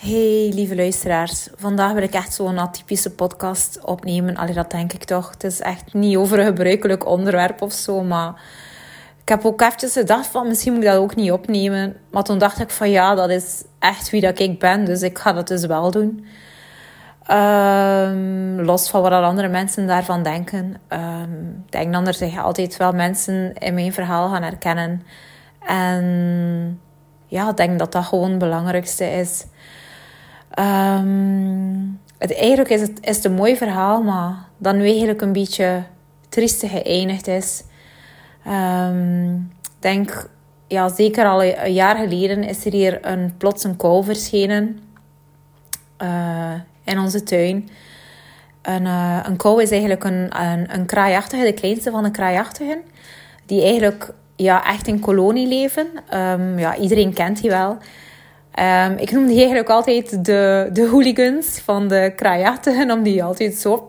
Hey lieve luisteraars, vandaag wil ik echt zo'n atypische podcast opnemen. Allee, dat denk ik toch. Het is echt niet over een gebruikelijk onderwerp of zo, maar ik heb ook eventjes gedacht van misschien moet ik dat ook niet opnemen. Maar toen dacht ik van ja, dat is echt wie dat ik ben, dus ik ga dat dus wel doen. Um, los van wat andere mensen daarvan denken. Um, ik denk dat er zich altijd wel mensen in mijn verhaal gaan herkennen. En ja, ik denk dat dat gewoon het belangrijkste is. Um, het, eigenlijk is het, is een mooi verhaal, maar dan eigenlijk een beetje triestig geëindigd is. Um, ik denk, ja, zeker al een jaar geleden is er hier een, plots een kou verschenen uh, in onze tuin. Een, uh, kou is eigenlijk een, een, kraaiachtige, de kleinste van de kraaiachtigen. Die eigenlijk ja, echt in kolonie leven. Um, ja, iedereen kent die wel. Ik noem die eigenlijk altijd de, de hooligans van de kraaiachtigen, omdat die altijd zo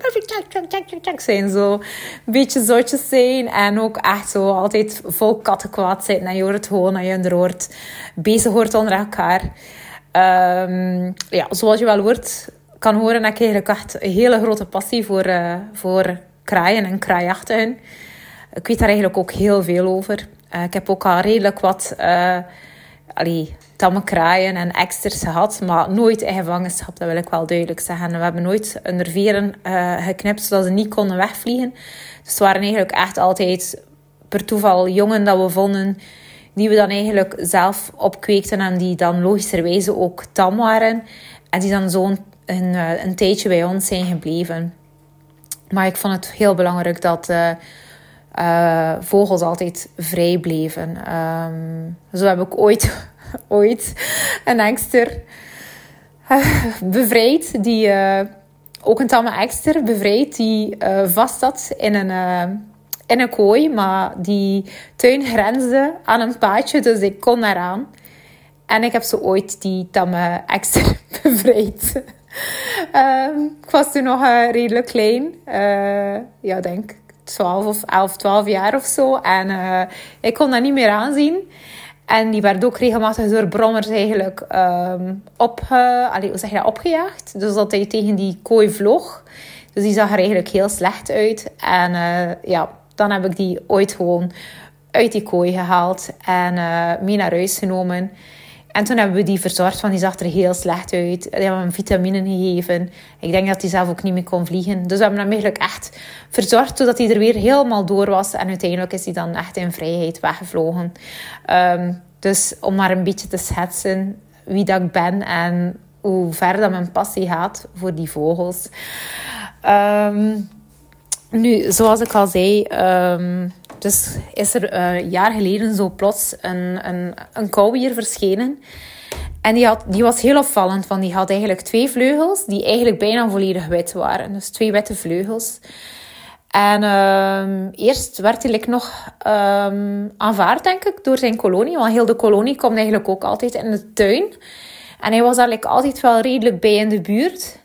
zijn. Zo een beetje zotjes zijn en ook echt zo altijd vol kattenkwaad zijn. En je hoort het gewoon en je hoort bezig hoort onder elkaar. Um, ja, zoals je wel hoort, kan horen, heb ik eigenlijk echt een hele grote passie voor, uh, voor kraaien en kraaiachtigen. Ik weet daar eigenlijk ook heel veel over. Uh, ik heb ook al redelijk wat... Uh, allee, tamme kraaien en eksters gehad, maar nooit in gevangenschap, dat wil ik wel duidelijk zeggen. We hebben nooit een veren uh, geknipt zodat ze niet konden wegvliegen. Dus het waren eigenlijk echt altijd per toeval jongen dat we vonden, die we dan eigenlijk zelf opkweekten en die dan logischerwijze ook tam waren. En die dan zo'n een, uh, een tijdje bij ons zijn gebleven. Maar ik vond het heel belangrijk dat uh, uh, vogels altijd vrij bleven. Um, zo heb ik ooit ooit een ekster uh, bevrijd. Die, uh, ook een tamme ekster bevrijd. Die vast zat in een, in een kooi. Maar die tuin grensde aan een paadje. Dus ik kon daaraan. En ik heb zo ooit die tamme ekster bevrijd. um, ik was toen nog redelijk klein. ja, denk 12 of 11, 12 jaar of zo. En ik kon dat niet meer aanzien. En die werd ook regelmatig door brommers eigenlijk um, op, uh, allee, hoe zeg je dat, opgejaagd. Dus dat hij tegen die kooi vloog. Dus die zag er eigenlijk heel slecht uit. En uh, ja, dan heb ik die ooit gewoon uit die kooi gehaald en mee naar huis genomen. En toen hebben we die verzorgd, want die zag er heel slecht uit. Die hebben hem vitamine gegeven. Ik denk dat hij zelf ook niet meer kon vliegen. Dus we hebben hem eigenlijk echt verzorgd, zodat hij er weer helemaal door was. En uiteindelijk is hij dan echt in vrijheid weggevlogen. Um, dus om maar een beetje te schetsen wie ik ben en hoe ver dat mijn passie gaat voor die vogels. Um, nu, zoals ik al zei, um, dus is er een uh, jaar geleden zo plots een, een, een kou hier verschenen. En die, had, die was heel opvallend, want die had eigenlijk twee vleugels die eigenlijk bijna volledig wit waren. Dus twee witte vleugels. En um, eerst werd hij nog um, aanvaard, denk ik, door zijn kolonie. Want heel de kolonie komt eigenlijk ook altijd in de tuin. En hij was eigenlijk altijd wel redelijk bij in de buurt.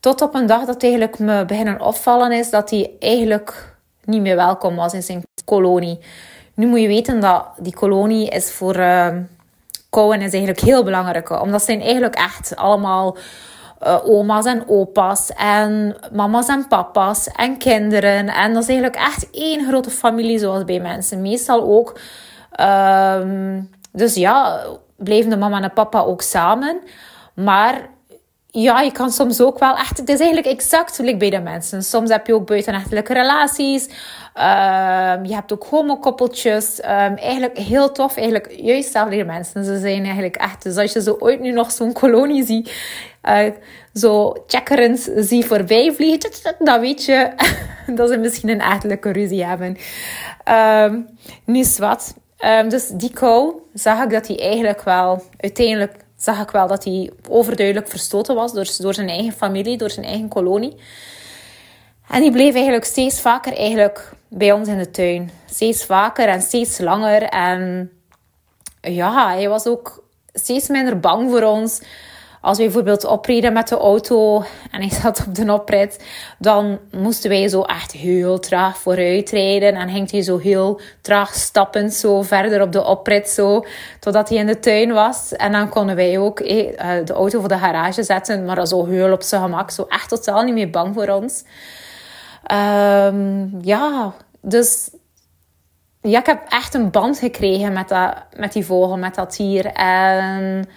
Tot op een dag dat eigenlijk me beginnen opvallen is dat hij eigenlijk niet meer welkom was in zijn kolonie. Nu moet je weten dat die kolonie is voor uh, kouden is eigenlijk heel belangrijk. Omdat zijn eigenlijk echt allemaal uh, oma's en opa's en mama's en papa's en kinderen. En dat is eigenlijk echt één grote familie zoals bij mensen. Meestal ook. Um, dus ja, blijven de mama en papa ook samen. Maar ja, je kan soms ook wel echt... Het is eigenlijk exact gelijk bij de mensen. Soms heb je ook buitenechtelijke relaties. Um, je hebt ook homokoppeltjes. Um, eigenlijk heel tof. Eigenlijk juist zelfde mensen. Ze zijn eigenlijk echt... Dus als je zo ooit nu nog zo'n kolonie ziet... Uh, zo checkerens zie voorbij vliegen... Dan weet je dat ze misschien een echtelijke ruzie hebben. Um, nu wat. dus die kou zag ik dat hij eigenlijk wel uiteindelijk zag ik wel dat hij overduidelijk verstoten was door, door zijn eigen familie, door zijn eigen kolonie. En die bleef eigenlijk steeds vaker eigenlijk bij ons in de tuin. Steeds vaker en steeds langer. En ja, hij was ook steeds minder bang voor ons. Als we bijvoorbeeld opreden met de auto en ik zat op de oprit, dan moesten wij zo echt heel traag vooruit rijden. En ging hij zo heel traag stappend zo verder op de oprit, zo, totdat hij in de tuin was. En dan konden wij ook eh, de auto voor de garage zetten, maar zo heel op zijn gemak. Zo echt totaal niet meer bang voor ons. Um, ja, dus ja, ik heb echt een band gekregen met, dat, met die vogel, met dat dier. En,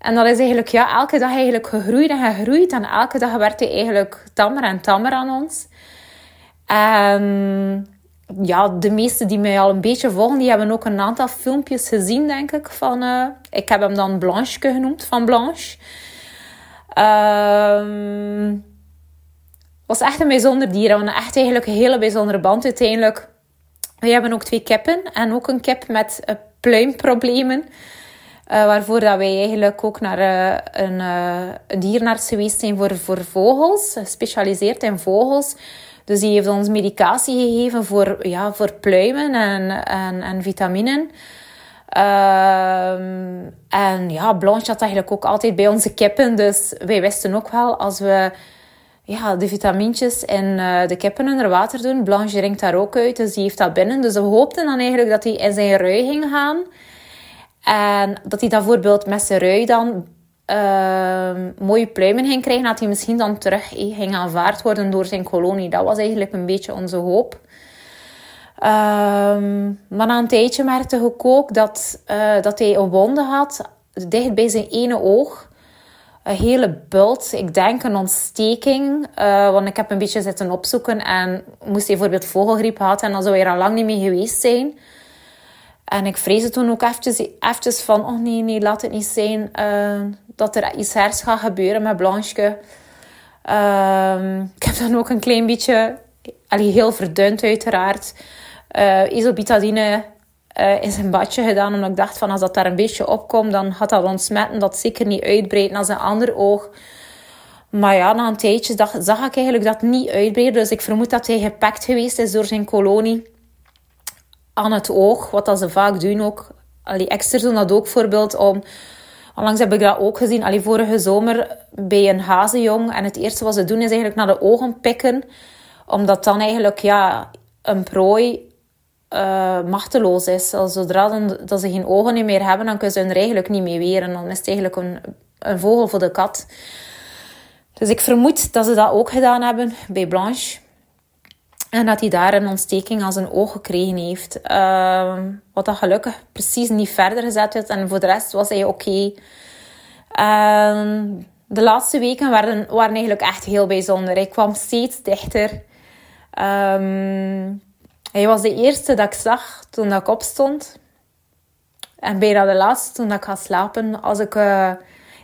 en dat is eigenlijk ja, elke dag eigenlijk gegroeid en gegroeid. En elke dag werd hij eigenlijk tammer en tammer aan ons. En ja, de meesten die mij al een beetje volgen, die hebben ook een aantal filmpjes gezien, denk ik. Van, uh, ik heb hem dan Blanche genoemd, van Blanche. Um, was echt een bijzonder dier. We echt eigenlijk een hele bijzondere band uiteindelijk. We hebben ook twee kippen en ook een kip met uh, pluimproblemen. Uh, waarvoor dat wij eigenlijk ook naar uh, een, een dierenarts geweest zijn voor, voor vogels, gespecialiseerd in vogels. Dus die heeft ons medicatie gegeven voor, ja, voor pluimen en, en, en vitaminen. Ehm, en ja, Blanche had eigenlijk ook altijd bij onze kippen. Dus wij wisten ook wel, als we ja, de vitamintjes en uh, de kippen onder water doen. Blanche drinkt daar ook uit, dus die heeft dat binnen. Dus we hoopten dan eigenlijk dat hij in zijn rui ging gaan. En dat hij dan bijvoorbeeld met zijn rui dan uh, mooie pluimen ging krijgen. Dat hij misschien dan terug eh, ging aanvaard worden door zijn kolonie. Dat was eigenlijk een beetje onze hoop. Um, maar na een tijdje merkte ik ook dat, uh, dat hij een wonde had, dicht bij zijn ene oog een hele bult. Ik denk een ontsteking. Uh, want ik heb een beetje zitten opzoeken en moest hij bijvoorbeeld vogelgriep gehad en dan zou hij er al lang niet meer geweest zijn. En ik vreesde toen ook eventjes, eventjes van, oh nee, nee, laat het niet zijn uh, dat er iets hers gaat gebeuren met Blanche. Uh, ik heb dan ook een klein beetje, allee, heel verdund uiteraard, uh, uh, in zijn badje gedaan. Omdat ik dacht van als dat daar een beetje opkomt, dan had dat ontsmetten dat zeker niet uitbreiden naar zijn ander oog. Maar ja, na een tijdje dacht, zag ik eigenlijk dat niet uitbreiden. Dus ik vermoed dat hij gepakt geweest is door zijn kolonie aan het oog. Wat dat ze vaak doen ook. Allee, extra doen dat ook bijvoorbeeld om... Onlangs heb ik dat ook gezien. Allee, vorige zomer bij een hazenjong. En het eerste wat ze doen is eigenlijk naar de ogen pikken. Omdat dan eigenlijk ja, een prooi uh, machteloos is. Zodra dan, dat ze geen ogen meer hebben, dan kunnen ze er eigenlijk niet meer weren. Dan is het eigenlijk een, een vogel voor de kat. Dus ik vermoed dat ze dat ook gedaan hebben bij Blanche. En dat hij daar een ontsteking aan zijn oog gekregen heeft. Uh, wat dat gelukkig precies niet verder gezet werd. En voor de rest was hij oké. Ehm, de laatste weken waren, waren eigenlijk echt heel bijzonder. Hij kwam steeds dichter. Um, hij was de eerste dat ik zag toen ik opstond. En bijna de laatste toen ik ga slapen. Als ik... Uh,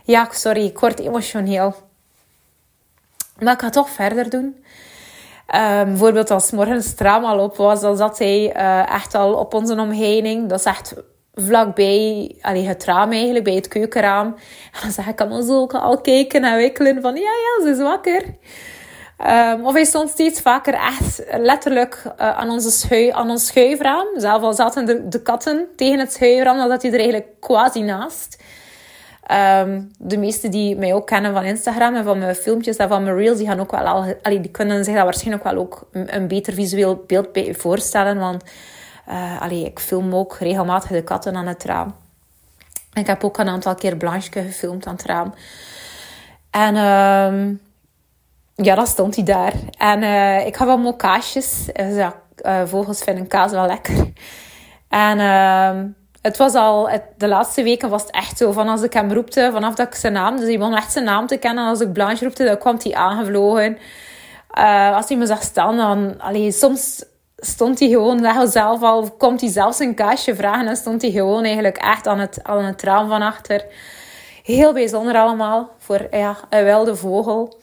ja, sorry, ik word emotioneel. Maar ik ga toch verder doen. Um, bijvoorbeeld als morgens het tram al op was, dan zat hij uh, echt al op onze omheining. Dat is echt vlakbij allee, het raam eigenlijk, bij het keukenraam. En dan zag ik allemaal zo al kijken en wikkelen van ja, ja, ze is wakker. Um, of hij stond steeds vaker echt letterlijk uh, aan, onze schui, aan ons schuifraam. Zelf al zaten de, de katten tegen het schuifraam, dan zat hij er eigenlijk quasi naast. Um, de meesten die mij ook kennen van Instagram en van mijn filmpjes en van mijn reels, die gaan ook wel al, allee, die kunnen zich dat waarschijnlijk wel ook een, beter visueel beeld bij voorstellen. Want uh, allee, ik film ook regelmatig de katten aan het raam. Ik heb ook een aantal keer Blanche gefilmd aan het raam. En um, ja, dan stond hij daar. En uh, ik had wel mokaasjes. kaasjes. Ja, uh, vogels vinden kaas wel lekker. En uh, het was al, de laatste weken was het echt zo van als ik hem roepte, vanaf dat ik zijn naam, dus hij begon echt zijn naam te kennen. En als ik Blanche roepte, dan kwam hij aangevlogen. Uh, als hij me zag staan, dan, allee, soms stond hij gewoon zelf al, komt hij zelfs een kaasje vragen en stond hij gewoon eigenlijk echt aan het, aan het raam van achter. Heel bijzonder allemaal voor ja, een wilde vogel.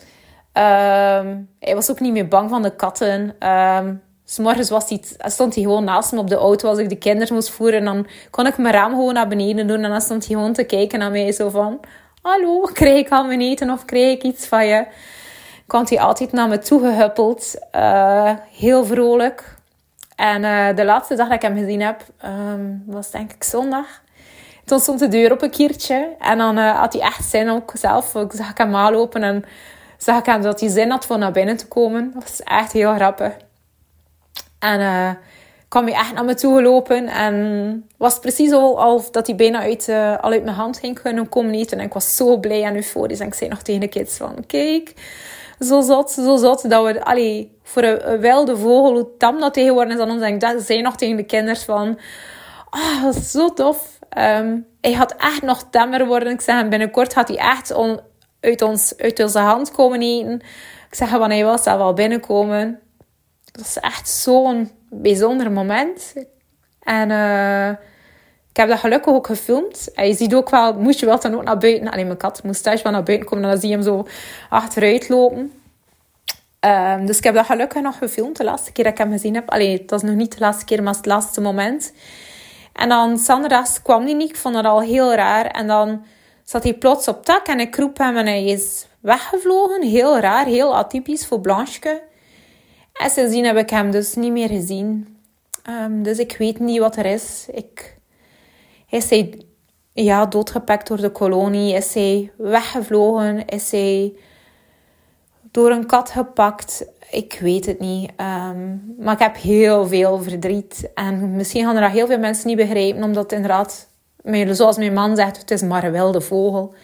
Um, hij was ook niet meer bang van de katten. Um, S'morgens was hij, stond hij gewoon naast me op de auto als ik de kinderen moest voeren. En dan kon ik mijn raam gewoon naar beneden doen. En dan stond hij gewoon te kijken naar mij. Zo van, hallo, krijg ik al mijn eten of krijg ik iets van je? Kwam hij altijd naar me toe gehuppeld. Uh, heel vrolijk. En uh, de laatste dag dat ik hem gezien heb, um, was denk ik zondag. toen stond de deur op een keertje. En dan uh, had hij echt zin ook zelf. Ik zag hem aanlopen en zag ik hem dat hij zin had voor naar binnen te komen. Dat was echt heel grappig. En uh, kwam hij echt naar me toe gelopen. En was precies al, al dat hij bijna uit, uh, al uit mijn hand ging kunnen komen eten. En ik was zo blij en euforisch. En ik zei nog tegen de kids van... Kijk, zo zot, zo zot. Dat we... Allee, voor een, wilde vogel, hoe tam dat geworden is aan ons. En ik zei nog tegen de kinderen van... Ah, is zo tof. Um, hij had echt nog temmer worden. Ik zeg, binnenkort gaat hij echt uit, ons, uit onze hand komen eten. Ik zeg, wanneer hij wil, zal wel binnenkomen. Dat is echt zo'n bijzonder moment. En uh, ik heb dat gelukkig ook gefilmd. En je ziet ook wel, moest je wel dan ook naar buiten. Alleen mijn kat moest thuis wel naar buiten komen. En dan zie je hem zo achteruit lopen. Um, dus ik heb dat gelukkig nog gefilmd. De laatste keer dat ik hem gezien heb. Allee, het was nog niet de laatste keer, maar het laatste moment. En dan zondags kwam hij niet. Ik vond dat al heel raar. En dan zat hij plots op tak en ik roep hem en hij is weggevlogen. Heel raar, heel atypisch voor Blanche. En sindsdien heb ik hem dus niet meer gezien. Um, dus ik weet niet wat er is. Ik, is hij ja, doodgepakt door de kolonie? Is hij weggevlogen? Is hij door een kat gepakt? Ik weet het niet. Um, maar ik heb heel veel verdriet. En misschien gaan er heel veel mensen niet begrijpen, omdat inderdaad, zoals mijn man zegt, het is maar een wilde vogel.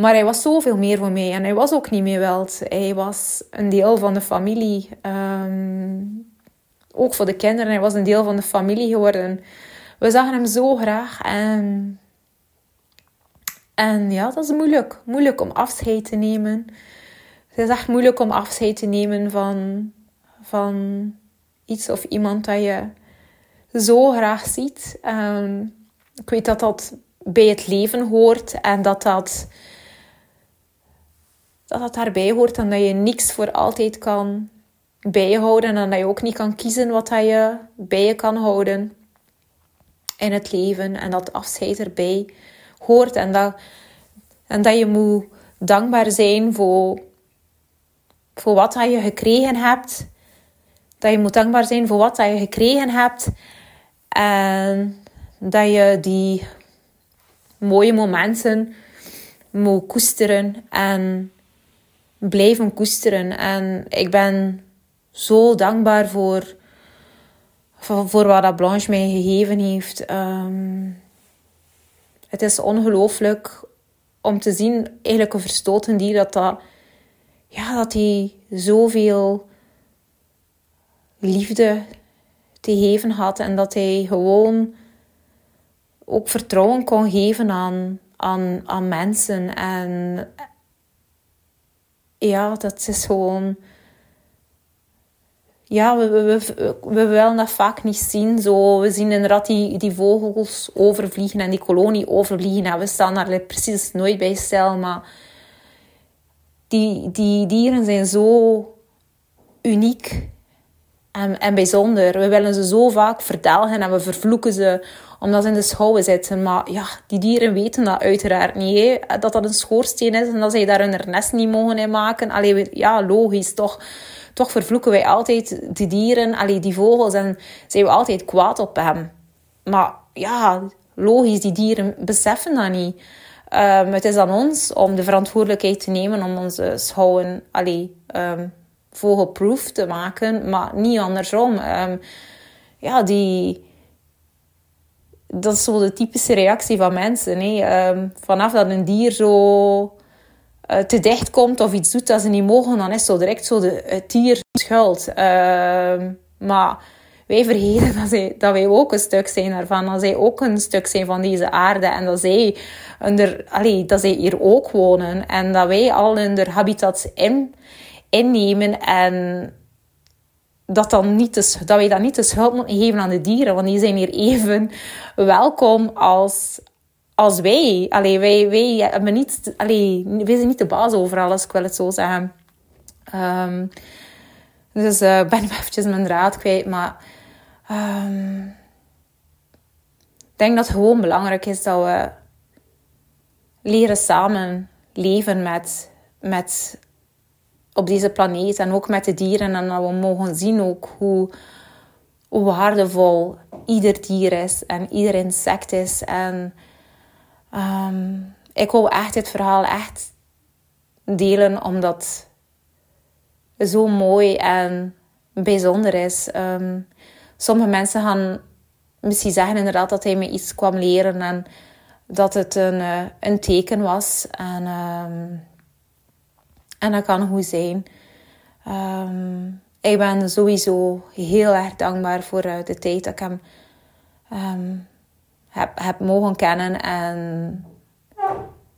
Maar hij was zoveel meer voor mij. En hij was ook niet meer wild. Hij was een deel van de familie. Um, ook voor de kinderen. Hij was een deel van de familie geworden. We zagen hem zo graag. En, en ja, dat is moeilijk. Moeilijk om afscheid te nemen. Het is echt moeilijk om afscheid te nemen van, van iets of iemand dat je zo graag ziet. Um, ik weet dat dat bij het leven hoort en dat dat dat dat daarbij hoort en dat je niks voor altijd kan bijhouden en dat je ook niet kan kiezen wat dat je bij je kan houden in het leven en dat afscheid erbij hoort en dat, en dat je moet dankbaar zijn voor, voor wat dat je gekregen hebt. Dat je moet dankbaar zijn voor wat dat je gekregen hebt en dat je die mooie momenten moet koesteren en blijven koesteren. En ik ben zo dankbaar voor, voor, wat dat Blanche mij gegeven heeft. Um, het is ongelooflijk om te zien, eigenlijk een verstoten dier, dat, dat, ja, dat hij zoveel liefde te geven had. En dat hij gewoon ook vertrouwen kon geven aan, aan, aan mensen. En, ja, dat is gewoon. Ja, we, we, we, we willen dat vaak niet zien. Zo, we zien inderdaad die, die vogels overvliegen en die kolonie overvliegen. En we staan daar precies nooit bij stil. Maar die, die dieren zijn zo uniek en, en bijzonder. We willen ze zo vaak verdelgen en we vervloeken ze omdat ze in de schouwen zitten. Maar ja, die dieren weten dat uiteraard niet. Hè? Dat dat een schoorsteen is en dat zij daar hun nest niet mogen in maken. Allee, ja, logisch, toch. Toch vervloeken wij altijd die dieren, allee, die vogels, en zijn we altijd kwaad op hem. Maar ja, logisch, die dieren beseffen dat niet. Um, het is aan ons om de verantwoordelijkheid te nemen om onze schouwen allee, um, vogelproof te maken, maar niet andersom. Um, ja, die, dat is zo de typische reactie van mensen. Hè. Um, vanaf dat een dier zo uh, te dicht komt of iets doet dat ze niet mogen, dan is zo direct zo de, het dier schuld. Uh, maar wij vergeten dat, zij, dat wij ook een stuk zijn daarvan. Dat zij ook een stuk zijn van deze aarde. En dat zij, onder, allee, dat zij hier ook wonen. En dat wij al hun habitats in, innemen. En dat, dan niet de, dat wij dat niet de schuld moeten geven aan de dieren. Want die zijn hier even welkom als, als wij. Allee, wij, wij, hebben niet, allee, wij zijn niet de baas over alles, ik wil het zo zeggen. Um, dus uh, ik ben eventjes mijn draad kwijt. Maar um, ik denk dat het gewoon belangrijk is dat we leren samen leven met, met op deze planeet en ook met de dieren. En dat we mogen zien ook hoe, waardevol ieder dier is en ieder insect is. En Ehm, ik wil echt dit verhaal echt delen omdat het zo mooi en bijzonder is. Um, sommige mensen gaan misschien zeggen inderdaad dat hij me iets kwam leren en dat het een, uh, een teken was. En, um, en dat kan goed zijn. Um, ik ben sowieso heel erg dankbaar voor uh, de tijd dat ik hem um, heb, heb mogen kennen. En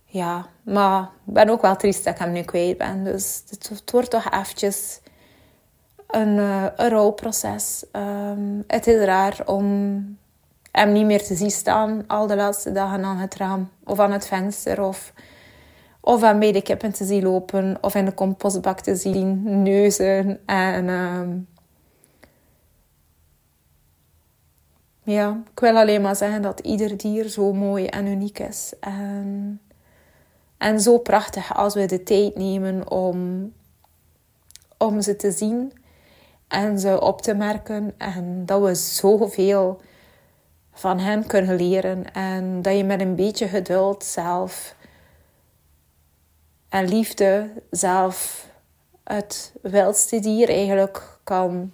ja, maar ik ben ook wel triest dat ik hem nu kwijt ben. Dus het, wordt toch eventjes een, uh, een rouwproces. Um, het is raar om hem niet meer te zien staan al de laatste dagen aan het raam of aan het venster of, of hem bij kippen te zien lopen of in de compostbak te zien neuzen en um, ja, ik wil alleen maar zeggen dat ieder dier zo mooi en uniek is en, en zo prachtig als we de tijd nemen om, om ze te zien en ze op te merken en dat we zoveel van hen kunnen leren en dat je met een beetje geduld zelf en liefde zelf het wildste dier eigenlijk kan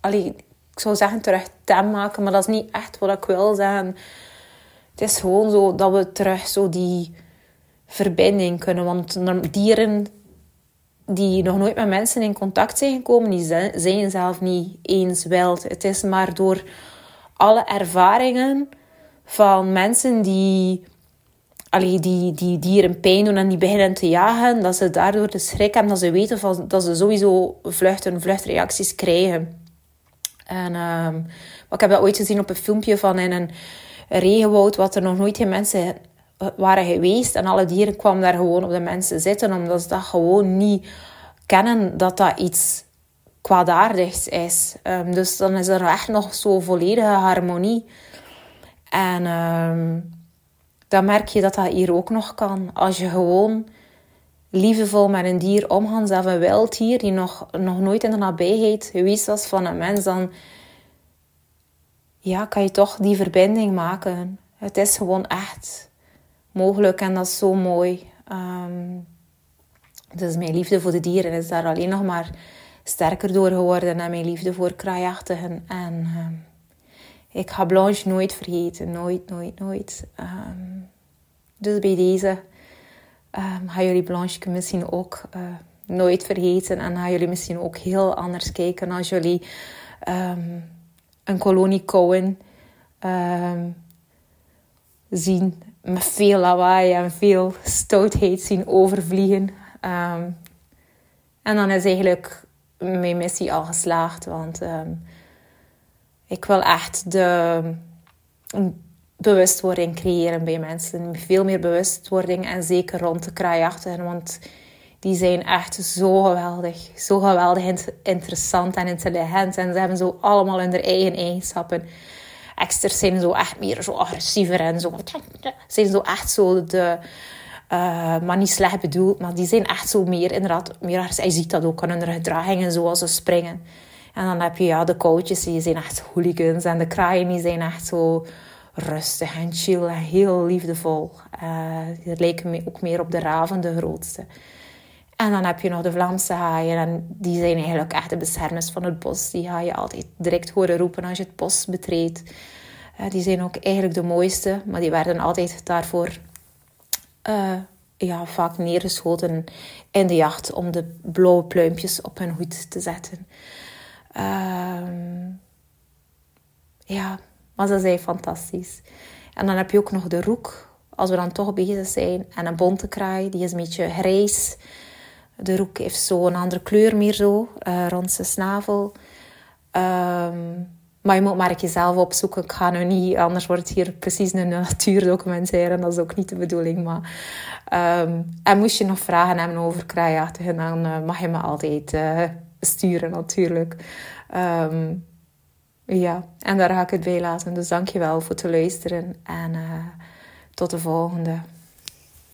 allee, ik zou zeggen terug tem maken, maar dat is niet echt wat ik wil zeggen. Het is gewoon zo dat we terug zo die verbinding kunnen. Want dieren die nog nooit met mensen in contact zijn gekomen, die zijn zelf niet eens wild. Het is maar door alle ervaringen van mensen die, allee, die, die dieren pijn doen en die beginnen te jagen, dat ze daardoor de schrik hebben, dat ze weten van, dat ze sowieso vluchten, vluchtreacties krijgen. En um, ik heb dat ooit gezien op een filmpje van in een regenwoud, wat er nog nooit geen mensen waren geweest. En alle dieren kwamen daar gewoon op de mensen zitten, omdat ze dat gewoon niet kennen dat dat iets kwaadaardigs is. Um, dus dan is er echt nog zo volledige harmonie. En um, dan merk je dat dat hier ook nog kan. Als je gewoon liefdevol met een dier omgaan, zelfs een wild dier die nog, nog nooit in de nabijheid geweest was van een mens, dan ja, kan je toch die verbinding maken. Het is gewoon echt mogelijk en dat is zo mooi. Um, dus mijn liefde voor de dieren is daar alleen nog maar sterker door geworden en mijn liefde voor kraaiachtigen. En um, ik ga Blanche nooit vergeten, nooit, nooit, nooit. Um, dus bij deze um, gaan jullie Blanche misschien ook uh, nooit vergeten en gaan jullie misschien ook heel anders kijken als jullie een kolonie Cohen zien met veel lawaai en veel stoutheid zien overvliegen. en dan is eigenlijk mijn missie al geslaagd. Want ik wil echt de bewustwording creëren bij mensen. Veel meer bewustwording en zeker rond de kraaiachtigen. Want die zijn echt zo geweldig. Zo geweldig interessant en intelligent. En ze hebben zo allemaal hun eigen eigenschappen. Exters zijn zo echt meer zo agressiever en zo. Zijn zo echt zo de uh, maar niet slecht bedoeld, maar die zijn echt zo meer, inderdaad, meer, je ziet dat ook aan hun gedragingen, zoals ze springen. En dan heb je ja, de coaches, die zijn echt hooligans. En de kraaien, die zijn echt zo rustig en chill en heel liefdevol. Uh, die lijken ook meer op de raven, de grootste. En dan heb je nog de Vlaamse haaien. En die zijn eigenlijk echt de beschermers van het bos. Die ga je altijd direct horen roepen als je het bos betreedt. Uh, die zijn ook eigenlijk de mooiste. Maar die werden altijd daarvoor uh, ja, vaak neergeschoten in de jacht om de blauwe pluimpjes op hun hoed te zetten. Uh, ja, maar ze zijn fantastisch. En dan heb je ook nog de roek, als we dan toch bezig zijn. En een bonte kraai, die is een beetje grijs. De roek heeft zo een andere kleur meer zo, uh, rond zijn snavel. Um, maar je moet maar jezelf opzoeken. Ik ga nu niet, anders wordt het hier precies een natuurdocumentaire. En dat is ook niet de bedoeling. Maar, um, en moest je nog vragen hebben over kraaiachtigen, dan uh, mag je me altijd uh, sturen natuurlijk. Um, ja, en daar ga ik het bij laten. Dus dank je wel voor het luisteren. En uh, tot de volgende.